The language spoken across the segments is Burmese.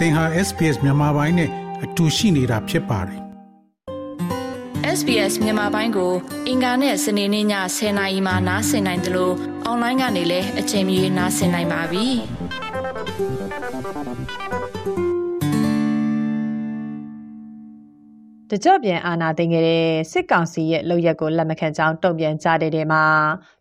သင်ဟာ SPS မြန်မာပိုင်းနဲ့အတူရှိနေတာဖြစ်ပါတယ် SBS မြန်မာပိုင်းကို အင်ကာနဲ့စနေနေ့ည10:00နာရီမှနားဆင်နိုင်တယ်လို့အွန်လိုင်းကနေလည်းအချိန်မီနားဆင်နိုင်ပါပြီတကြော့ပြန်အာနာသိင်ခဲ့တဲ့စစ်ကောင်စီရဲ့လုပ်ရက်ကိုလက်မခံကြောင်းတုံ့ပြန်ကြတဲ့တဲ့မှာ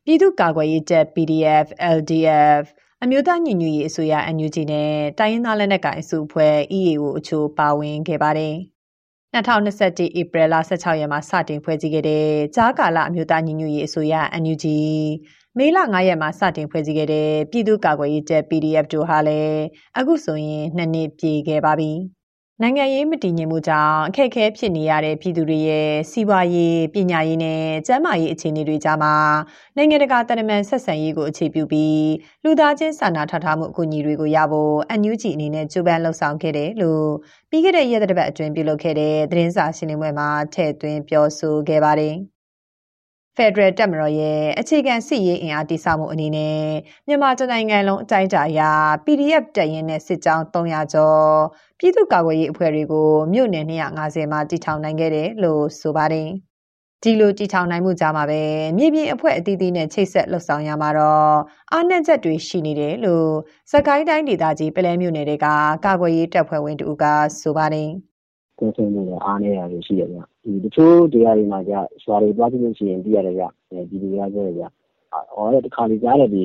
ပြည်သူ့ကာကွယ်ရေးတပ် PDF LDF အမျိုးသားညီညွတ်ရေးအစိုးရ NUG နဲ့တိုင်းရင်းသားလက်နက်ကိုင်အစုအဖွဲ့ EAO အချို့ပါဝင်ခဲ့ပါတယ်။2021ဧပြီလ16ရက်မှာစတင်ဖွဲ့စည်းခဲ့တဲ့ကြားကာလအမျိုးသားညီညွတ်ရေးအစိုးရ NUG မေလ9ရက်မှာစတင်ဖွဲ့စည်းခဲ့တဲ့ပြည်သူ့ကာကွယ်ရေးတပ် PDF တို့ဟာလည်းအခုဆိုရင်နှစ်နှစ်ပြည့်ခဲ့ပါပြီ။ နိုင်ငံရေးမတည်ငြိမ်မှုကြောင့်အခက်အခဲဖြစ်နေရတဲ့ပြည်သူတွေရဲ့စီးပွားရေးပညာရေးနဲ့ကျန်းမာရေးအခြေအနေတွေကြားမှာနိုင်ငံတကာတန်တမန်ဆက်ဆံရေးကိုအခြေပြုပြီးလူသားချင်းစာနာထောက်ထားမှုအကူအညီတွေကိုရဖို့အန်ယူဂျီအနေနဲ့ကြိုးပမ်းလှုပ်ဆောင်ခဲ့တယ်လို့ပြီးခဲ့တဲ့ရက်သတ္တပတ်အတွင်းပြုလုပ်ခဲ့တဲ့သတင်းစာရှင်းလင်းပွဲမှာထည့်သွင်းပြောဆိုခဲ့ပါတယ်။ ဖက်ဒရယ်တပ်မတော်ရဲ့အခြေခံစစ်ရေးအင်အားတိစောက်မှုအနေနဲ့မြန်မာနိုင်ငံလုံးအတိုင်းအတာအရ PDF တပ်ရင်းနဲ့စစ်ကြောင်း300ကျော်ပြည်သူ့ကာကွယ်ရေးအဖွဲ့တွေကိုမြို့နယ်250မှာတည်ထောင်နိုင်ခဲ့တယ်လို့ဆိုပါတယ်။ဒီလိုတည်ထောင်နိုင်မှုကြားမှာပဲမြေပြင်အဖွဲ့အသီးသီးနဲ့ချိတ်ဆက်လှုပ်ဆောင်ရမှာတော့အာဏာချက်တွေရှိနေတယ်လို့စကိုင်းတိုင်းဒေသကြီးပလဲမြို့နယ်တွေကကာကွယ်ရေးတပ်ဖွဲ့ဝင်တူကဆိုပါတယ်။ ကွင်းဆင်းမှုတွေအားနည်းတာတွေရှိတယ်ဗျ။ဒီတချို့ဒေသတွေမှာကျရွာတွေသွားကြည့်လို့ရှိရင်သိရတယ်ဗျ။ပြည်သူတွေကပြောတယ်ဗျ။အော်တဲ့တခါတလေကြားတယ်ဒီ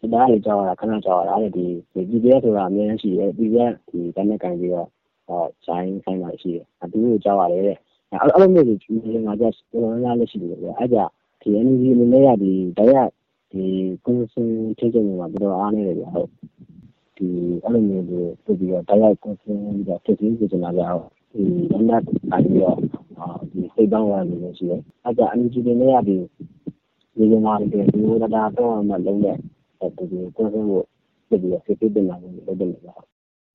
စစ်သားတွေကြောက်ရတာခဏကြောက်ရတာတဲ့ဒီ PDF ဆိုတာအများကြီးရှိတယ်။ PDF ဒီလက်နက်ကိုင်ပြီးတော့ဆိုင်ဆိုင်တာရှိတယ်။သူတို့ကြောက်ရတယ်တဲ့။အဲ့လိုမျိုးတွေဒီမှာကျတော်တော်များများလက်ရှိတယ်ဗျ။အဲ့ကြဒီ NUG အနေနဲ့ကဒီတရားဒီကွင်းဆင်းထိန်းချုပ်မှုမှာတော်တော်အားနည်းတယ်ဗျ။ဟုတ်။ဒီအဲ့လိုမျိုးတွေပြပြီးတော့တရားကွင်းဆင်းပြီးတော့ဖြစ်ပြီးဆိုနေတာဗျ။ဟုတ် ဒီလက်နက်ကိုင်ပြီးတော့ဒီစိတ်ပေါင်းရနေလို့ရှိတယ်။အဲ့ကြ NUG တွေနဲ့ကဒီဒီမှာဒီဒီဝဒတာတော့မှလုံးတဲ့ဒီကိုယ်ကိုပြပြီးတော့စစ်စစ်တင်လာလို့လုပ်တယ်ဗျာ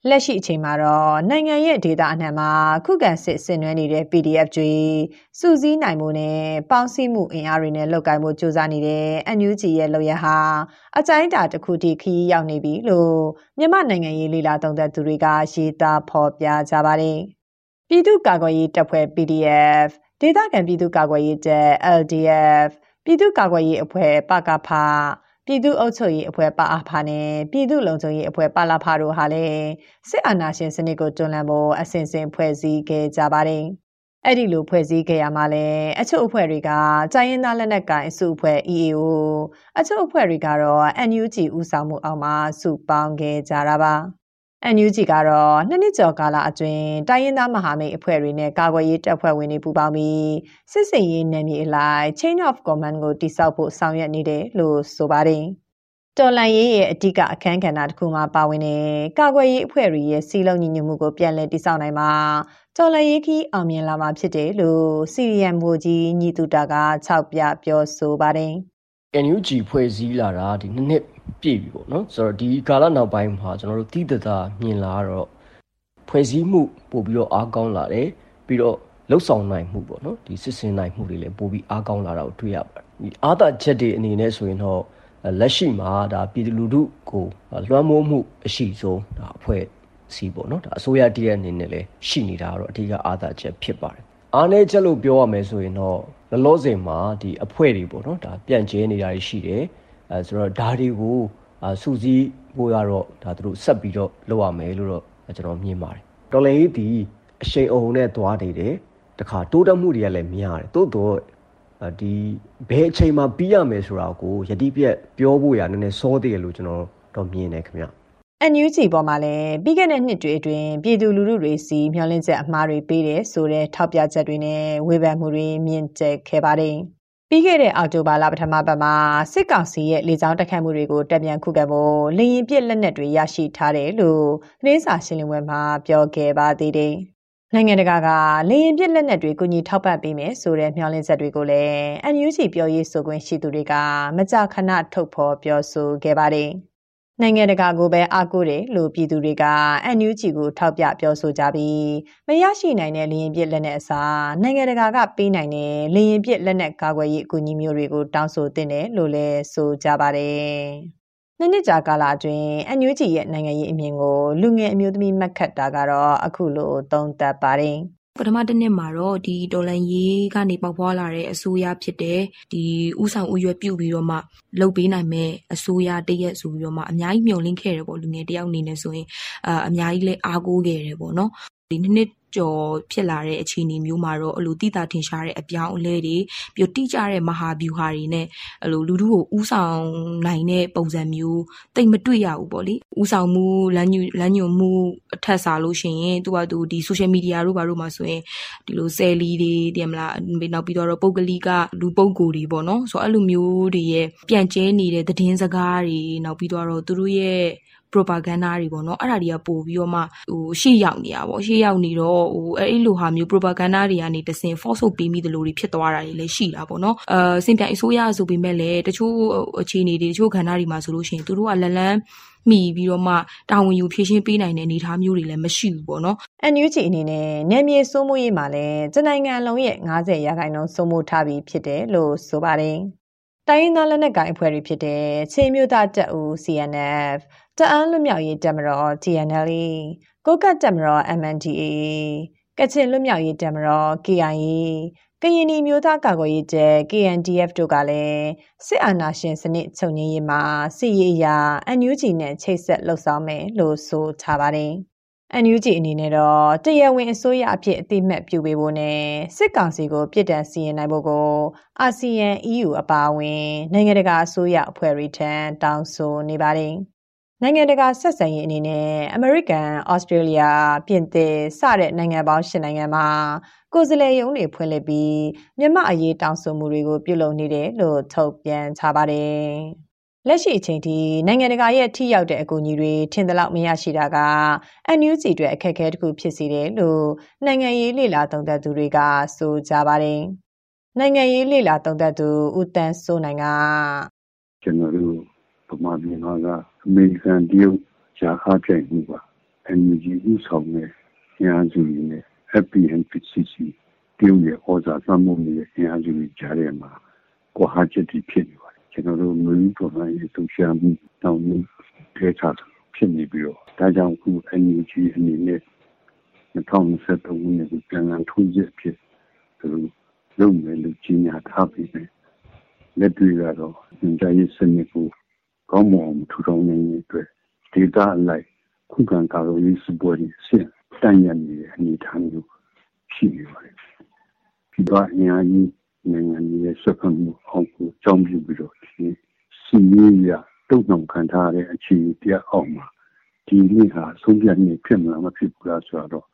လက်ရှိအချိန်မှာတော့နိုင်ငံရဲ့ဒေတာအနှံမှာခုခံစစ်ဆင်နွှဲနေတဲ့ PDF တွေစုစည်းနိုင်မှုနဲ့ပေါင်းစည်းမှုအင်အားတွေနဲ့လုပ်ကိုင်မှုစူးစမ်းနေတဲ့ NUG ရဲ့လုပ်ရဟာအကြိုင်းတာတစ်ခုထိခရီးရောက်နေပြီလို့မြန်မာနိုင်ငံရေးလေလာသုံးသပ်သူတွေကရေးသားဖော်ပြကြပါတယ်။ ပြည်သူ့ကာကွယ်ရေးတပ်ဖွဲ့ PDF ဒေသခံပြည်သူ့ကာကွယ်ရေးတပ် LDF ပြည်သူ့ကာကွယ်ရေးအဖွဲ့ ပကဖ ပြည်သူ့အုပ်ချုပ်ရေးအဖွဲ့ ပအားဖာနဲ့ ပြည်သူ့လုံခြုံရေးအဖွဲ့ ပလာဖာတို့ဟာလည်း စစ်အာဏာရှင်စနစ်ကို တွန်းလှန်ဖို့အစဉ်စဉ်ဖွဲ့စည်းခဲ့ကြပါတယ်။အဲ့ဒီလို ဖွဲ့စည်းခဲ့ရမှာလဲအချို့အဖွဲ့တွေက တိုင်းရင်းသားလက်နက်ကိုင် အစုအဖွဲ့ EAO အချို့အဖွဲ့တွေကတော့ NUG ဥဆောင်မှုအောက်မှာ စုပေါင်းခဲ့ကြတာပါ။ NUG ကတော့နှစ်နှစ်ကျော်ကာလအတွင်း တိုင်းရင်းသားမဟာမိတ်အဖွဲ့တွေနဲ့ ကာကွယ်ရေးတပ်ဖွဲ့ဝင်တွေ ပူးပေါင်းပြီး စစ်စင်ရေးနယ်မြေအလိုက် Chain of Command ကိုတိစောက်ဖို့ ဆောင်ရွက်နေတယ်လို့ ဆိုပါတယ်။တော်လန်ရေးရဲ့ အဓိကအခန်းကဏ္ဍတစ်ခုမှာပါဝင်တဲ့ ကာကွယ်ရေးအဖွဲ့တွေရဲ့စီလုံးညီညွတ်မှုကို ပြန်လည်တိစောက်နိုင်မှာတော်လန်ရေးခီး အောင်မြင်လာမှာဖြစ်တယ်လို့စီရီယမ်ဘူကြီး ညီတူတာက၆ပြပြောဆိုပါတယ်။ NUG ဖွဲ့စည်းလာတာ ဒီနှစ်နှစ် ပြည့်ပြီပေါ့နော်ဆိုတော့ဒီကာလနောက်ပိုင်းမှာကျွန်တော်တို့တိတသာမြင်လာတော့ဖွဲ့စည်းမှုပို့ပြီးတော့အားကောင်းလာတယ်ပြီးတော့လှုပ်ဆောင်နိုင်မှုပေါ့နော်ဒီစစ်စင်နိုင်မှုတွေလည်းပို့ပြီးအားကောင်းလာတာကိုတွေ့ရပါတယ်ဒီအားသာချက်တွေအနေနဲ့ဆိုရင်တော့လက်ရှိမှာဒါပြည်သူလူထုကိုလွှမ်းမိုးမှုအရှိဆုံးဒါအဖွဲ့စီပေါ့နော်ဒါအစိုးရတည်းရဲ့အနေနဲ့လည်းရှိနေတာတော့အထူးအားသာချက်ဖြစ်ပါတယ်အားနည်းချက်လို့ပြောရမယ်ဆိုရင်တော့လောလောဆယ်မှာဒီအဖွဲ့တွေပေါ့နော်ဒါပြန့်ကျဲနေတာရှိတယ် အဲဆိုတော့ဒါတွေကိုစူးစီးဖို့ကတော့ဒါသူတို့ဆက်ပြီးတော့လုပ်ရမယ်လို့တော့ကျွန်တော်မြင်ပါတယ်တော်လည်းဒီအရှိန်အဟုန်နဲ့သွားနေတယ်တခါတိုးတက်မှုတွေကလည်းများတယ်တိုးတော့ဒီဘယ်အချိန်မှာပြီးရမယ်ဆိုတာကိုယတိပြက်ပြောဖို့ရနည်းနည်းစောသေးတယ်လို့ကျွန်တော်တော့မြင်တယ်ခင်ဗျ NUG ပေါ်မှာလည်းပြီးခဲ့တဲ့နှစ်တွေအတွင်းပြည်သူလူထုတွေစီမျှော်လင့်ချက်အမှားတွေပေးတယ်ဆိုတဲ့ထောက်ပြချက်တွေနဲ့ဝေဖန်မှုတွေမြင့်တက်ခဲ့ပါတယ်။ ပြီးခဲ့တဲ့အောက်တိုဘာလပထမပတ်မှာစစ်ကောင်စီရဲ့လေကြောင်းတိုက်ခိုက်မှုတွေကိုတပ်ပြန်ခုခံဖို့လေရင်ပစ်လက်နက်တွေရရှိထားတယ်လို့သတင်းစာရှင်းလင်းပွဲမှာပြောခဲ့ပါသေးတယ်။နိုင်ငံတကာကလေရင်ပစ်လက်နက်တွေကူညီထောက်ပံ့ပေးမယ်ဆိုတဲ့မျှော်လင့်ချက်တွေကိုလည်း NUG ပြောရေးဆိုခွင့်ရှိသူတွေကမကြာခဏထုတ်ဖော်ပြောဆိုခဲ့ပါတယ်။ နိုင်ငံတကာကိုပဲအားကိုးတယ်လို့ပြည်သူတွေက NUG ကိုထောက်ပြပြောဆိုကြပြီးမရရှိနိုင်တဲ့လေရင်ပြစ်လက်နက်အစားနိုင်ငံတကာကပေးနိုင်တဲ့လေရင်ပြစ်လက်နက်ကာကွယ်ရေးအကူအညီမျိုးတွေကိုတောင်းဆိုတင်တယ်လို့လည်းဆိုကြပါတယ်။နှစ်နှစ်ကြာကာလအတွင်း NUG ရဲ့နိုင်ငံရေးအမြင်ကိုလူငယ်အမျိုးသမီးမတ်ခတ်တာကတော့အခုလိုသုံးသပ်ပါတယ် ပထမတစ်နှစ်မှာတော့ဒီတော်လန်ရေးကနေပေါက်ဖွာလာတဲ့အစိုးရဖြစ်တဲ့ဒီဥဆောင်ဥရွက်ပြုတ်ပြီးတော့မှလှုပ်ပေးနိုင်မဲ့အစိုးရတရက်ဆိုပြီးတော့မှအများကြီးမျှော်လင့်ခဲ့တယ်ပေါ့လူငယ်တယောက်အနေနဲ့ဆိုရင်အာအများကြီးလဲအားကိုးခဲ့တယ်ပေါ့နော်ဒီနှစ်နှစ် ကျော်ဖြစ်လာတဲ့အခြေအနေမျိုးမှာတော့အလိုတိတာထင်ရှားတဲ့အပြောင်းအလဲတွေပြီးတိကျတဲ့မဟာဗျူဟာတွေနဲ့အလိုလူထုကိုဥဆောင်နိုင်တဲ့ပုံစံမျိုးတိတ်မတွေ့ရဘူးပေါ့လေဥဆောင်မှုလမ်းညွလမ်းညွမှုအထက်စားလို့ရှိရင်သူကသူဒီ social media တို့ဘာတို့မှာဆိုရင်ဒီလိုဆယ်လီတွေတည်မလားနောက်ပြီးတော့ပုဂ္ဂလိကလူပုဂ္ဂိုလ်တွေပေါ့နော်ဆိုတော့အဲ့လိုမျိုးတွေရဲ့ပြန့်ကျဲနေတဲ့သတင်းစကားတွေနောက်ပြီးတော့သူတို့ရဲ့ propaganda တွေပေါ့နော်အဲ့ဒါတွေကပို့ပြီးတော့မှဟိုရှေ့ရောက်နေတာပေါ့ရှေ့ရောက်နေတော့ဟိုအဲ့လိုဟာမျိုး propaganda တွေကနေတစင် force ထုတ်ပေးမိသလိုတွေဖြစ်သွားတာတွေလည်းရှိတာပေါ့နော်အဲစင်ပြိုင်အစိုးရဆိုပေမဲ့လည်းတချို့အခြေအနေတွေတချို့ခန္ဓာတွေမှာဆိုလို့ရှိရင်သူတို့ကလလန်းမိပြီးတော့မှတာဝန်ယူဖြည့်ရှင်းပေးနိုင်တဲ့အနေအထားမျိုးတွေလည်းမရှိဘူးပေါ့နော် NUG အနေနဲ့နယ်မြေစိုးမိုးရေးမှာလည်းကျနိုင်ငံလုံးရဲ့90ရာခိုင်နှုန်းစိုးမိုးထားပြီးဖြစ်တယ်လို့ဆိုပါတယ်တိုင်းရင်းသားလက်နက်ကိုင်အဖွဲ့တွေဖြစ်တဲ့ခြေမျိုးသားတပ်ဦး CNF တအန်းလွတ်မြောက်ရေးတပ်မတော် TNL ကိုကတ်တပ်မတော် MNDAA ကချင်လွတ်မြောက်ရေးတပ်မတော် KIA ကရင်နီမျိုးသားကာကွယ်ရေးတပ် KNDF တို့ကလည်းစစ်အာဏာရှင်စနစ်ချုပ်ငြိမ်းရေးမှာစစ်ရေးအရာ NUG နဲ့ချိတ်ဆက်လှုပ်ဆောင်မယ်လို့ဆိုထားပါတယ်။ NUG အနေနဲ့တော့တရားဝင်အစိုးရအဖြစ်အတိမတ်ပြုပေးဖို့နဲ့စစ်ကောင်စီကိုပြစ်ဒဏ်စီရင်နိုင်ဖို့ကိုအာဆီယံ EU အပါအဝင် နိုင်ငံတကာအစိုးရအဖွဲ့တွေထံတောင်းဆိုနေပါတယ်။ နိုင်ငံတကာဆက်ဆံရေးအနေနဲ့အမေရိကန်၊ဩစတြေးလျ၊ပြင်သစ်စတဲ့နိုင်ငံပေါင်း၈နိုင်ငံမှာကိုယ်စားလှယ်ရုံးတွေဖွင့်လှစ်ပြီးမြန်မာအရေးတောင်းဆိုမှုတွေကိုပြုလုပ်နေတယ်လို့ထုတ်ပြန်ထားပါတယ်။လက်ရှိအချိန်ထိနိုင်ငံတကာရဲ့ထိရောက်တဲ့အကူအညီတွေထင်သလောက်မရရှိတာက NUG အတွက်အခက်အခဲတစ်ခုဖြစ်စေတယ်လို့နိုင်ငံရေးလေလာသုံးသပ်သူတွေကဆိုကြပါတယ်။နိုင်ငံရေးလေလာသုံးသပ်သူဦးတန်းစိုးနိုင်ကကျွန်တော်တို့ ဗမာပြည်မှာကအမေရိကန်တရုတ်ရှားခါပြိုင်မှုပါ NUG ဥဆောင်တဲ့ညာစုတွေနဲ့ FPNPCC တရုတ်ရဲ့ဩဇာလွှမ်းမိုးနေတဲ့ညာစုတွေကြားထဲမှာကွာဟချက်တွေဖြစ်နေပါတယ်ကျွန်တော်တို့မျိုးပေါ်မှာရေးသူရှာမှုတောင်းမှုထဲချဖြစ်နေပြီးတော့ဒါကြောင့်ခု NUG အနေနဲ့2023ခုနှစ်ကိုပြန်လည်ထိုးချက်ဖြစ်သူတို့လုပ်မယ်လို့ကြီးညာထားပြီးတယ်လက်တွေ့ကတော့ညွှန်ကြားရေးစနစ်ကို ကောင်းမွန်အောင်ထူထောင်နိုင်ရေးအတွက်ဒေသအလိုက်ခုခံကာကွယ်ရေးစပွဲတွေဆင့်တန်ရနေတဲ့အနေအထားမျိုးရှိနေပါတယ်။ဒီတော့အများကြီးနိုင်ငံရဲ့ဆက်ဖက်မှုအောင်ကိုကြောင်းပြပြီးတော့ဒီစီရေးရတုံ့နှောင်ခံထားတဲ့အခြေအနေတရားအောက်မှာဒီနေ့ဟာဆုံးဖြတ်နေဖြစ်မှာမဖြစ်ဘူးလားဆိုတော့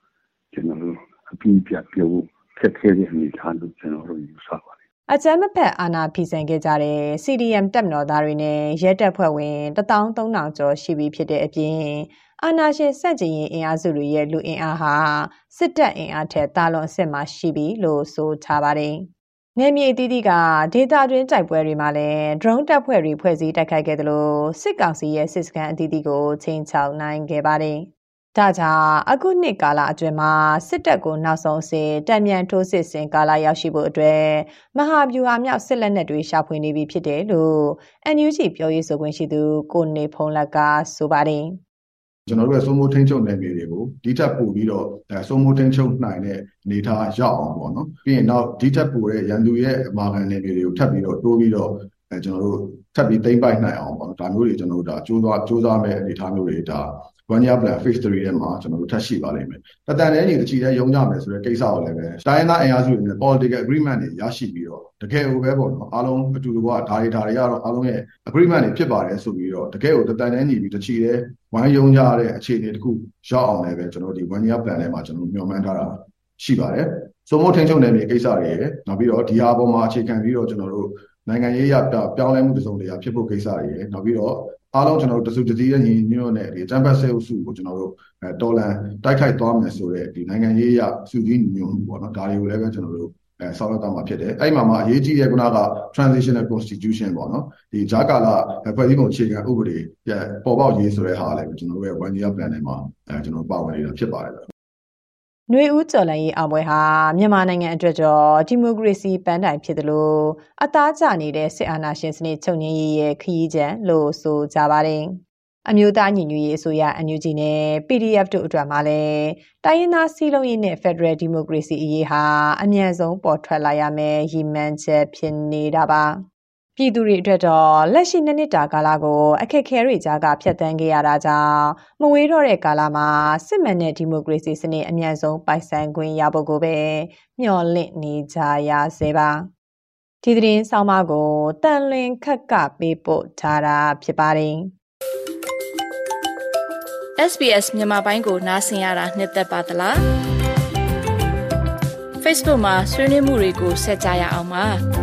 ကျွန်တော်တို့အပြည့်ပြပြောဖို့ခက်ခဲတဲ့အနေအထားလို့ကျွန်တော်တို့ယူဆပါတယ် အကြမ်းမဖက်အာဏာဖီဆန်ခဲ့ကြတဲ့ CDM တပ်မတော်သားတွေနဲ့ရဲတပ်ဖွဲ့ဝင်13000ကျော်ရှိပြီဖြစ်တဲ့အပြင်အာဏာရှင်စန့်ကျင်ရေးအင်အားစုတွေရဲ့လူအင်အားဟာစစ်တပ်အင်အားထက်တာလွန်အဆင့်မှာရှိပြီလို့ဆိုထားပါတယ်။နေမြေအသီးသီးကဒေတာတွင်းတိုက်ပွဲတွေမှာလည်း drone တပ်ဖွဲ့တွေဖွဲ့စည်းတိုက်ခိုက်ခဲ့တယ်လို့စစ်ကောင်စီရဲ့စစ်စခန်းအသီးသီးကိုချိန်ချောက်နိုင်ခဲ့ပါတယ်။ ဒါကြောင့်အခုနှစ်ကာလအတွင်းမှာစစ်တပ်ကိုနောက်ဆုံးအဆင့်တံမြန်ထိုးစစ်ဆင်ကာလရောက်ရှိဖို့အတွက်မဟာဗျူဟာမြောက်စစ်လက်နက်တွေရှာဖွေနေပြီဖြစ်တယ်လို့ NUG ပြောရေးဆိုခွင့်ရှိသူကိုနေဖုံးလက်ကဆိုပါတယ်ကျွန်တော်တို့ရဲ့စိုးမိုးထိန်ချုပ်နယ်မြေတွေကိုဒီထက်ပိုပြီးတော့အဲစိုးမိုးထိန်ချုပ်နိုင်တဲ့အနေအထားရောက်အောင်ပေါ့နော်ပြီးရင်နောက်ဒီထက်ပိုတဲ့ရန်သူရဲ့အမာခံနယ်မြေတွေကိုထပ်ပြီးတော့တိုးပြီးတော့အဲကျွန်တော်တို့ထပ်ပြီးသိမ့်ပိုက်နိုင်အောင်ပေါ့နော်ဒါမျိုးတွေကျွန်တော်တို့ဒါစူးစမ်းစူးစမ်းမဲ့အနေအထားမျိုးတွေဒါ one year plan phase 3ထဲမှာကျွန်တော်တို့ထပ်ရှိပါလိမ့်မယ်။တတန်တဲ့ညီတချီတဲ့ရုံကြမယ်ဆိုတဲ့ကိစ္စကိုလည်းပဲတိုင်းသားအင်အားစုတွေနဲ့ political agreement တွေရရှိပြီးတော့တကယ်ကိုပဲပေါ့နော်အားလုံးအတူတူကဒါတွေဒါတွေကတော့အားလုံးရဲ့ agreement တွေဖြစ်ပါတယ်ဆိုပြီးတော့တကယ်ကိုတတန်တဲ့ညီပြီးတချီတဲ့ဝိုင်းရုံကြတဲ့အခြေအနေတခုရောက်အောင်လည်းပဲကျွန်တော်ဒီ one year plan ထဲမှာကျွန်တော်မျှော်မှန်းထားတာရှိပါတယ်။စိုးမိုးထိန်ချုပ်နယ်မြေကိစ္စတွေရယ်နောက်ပြီးတော့ဒီဟာပေါ်မှာအခြေခံပြီးတော့ကျွန်တော်တို့နိုင်ငံရေးရပြောင်းလဲမှုတစုံတရာဖြစ်ဖို့ကိစ္စတွေရယ်နောက်ပြီးတော့ အားလုံးကျွန်တော်တို့တစုတစည်းရဲ့ညီညွတ်တဲ့ဒီတမ်ဘတ်ဆဲအုပ်စုကိုကျွန်တော်တို့အဲတော်လန်တိုက်ခိုက်သွားမယ်ဆိုတဲ့ဒီနိုင်ငံရေးရစုစည်းညီညွတ်မှုပေါ့နော်ဒါတွေကိုလည်းပဲကျွန်တော်တို့အဲဆောက်ရတော့မှာဖြစ်တယ်အဲ့မှာမှာအရေးကြီးတဲ့ခုနက transitional constitution ပေါ့နော်ဒီဂျာကာလာဖွဲ့စည်းပုံအခြေခံဥပဒေပေါ်ပေါက်ရေးဆိုတဲ့ဟာလည်းကျွန်တော်တို့ရဲ့ one year plan ထဲမှာအဲကျွန်တော်ပါဝင်နေတာဖြစ်ပါတယ် နှွေဦးကျော်လန်ရေးအောင်ပွဲဟာမြန်မာနိုင်ငံအတွက်တော့ဒီမိုကရေစီပန်းတိုင်ဖြစ်တယ်လို့အသားကျနေတဲ့စစ်အာဏာရှင်စနစ်ချုပ်ငြိမ်းရေးရဲ့ခရီးကြံလို့ဆိုကြပါတယ်။အမျိုးသားညီညွတ်ရေးအစိုးရ NUG နဲ့ PDF တို့အတွက်မှလည်းတိုင်းရင်းသားစီးလုံးရေးနဲ့ Federal Democracy အရေးဟာအမြန်ဆုံးပေါ်ထွက်လာရမယ်ရည်မှန်းချက်ဖြစ်နေတာပါ။ ပြည်သူတွေအတွက်တော့လက်ရှိနှစ်နှစ်တာကာလကိုအခက်အခဲတွေကြားကဖြတ်သန်းခဲ့ရတာကြောင့်မဝေးတော့တဲ့ကာလမှာစစ်မှန်တဲ့ဒီမိုကရေစီစနစ်အမြန်ဆုံးပိုင်ဆိုင်ခွင့်ရဖို့ကိုပဲမျှော်လင့်နေကြရစေပါဒီသတင်းဆောင်မကိုတန်လွင်ခက်ကပေးပို့ထားတာဖြစ်ပါတယ် SBS မြန်မာပိုင်းကိုနားဆင်ရတာနှစ်သက်ပါတလား Facebook မှာဆွေးနွေးမှုတွေကိုဆက်ကြရအောင်ပါ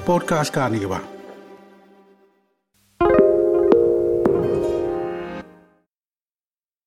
podcast ကနေပါ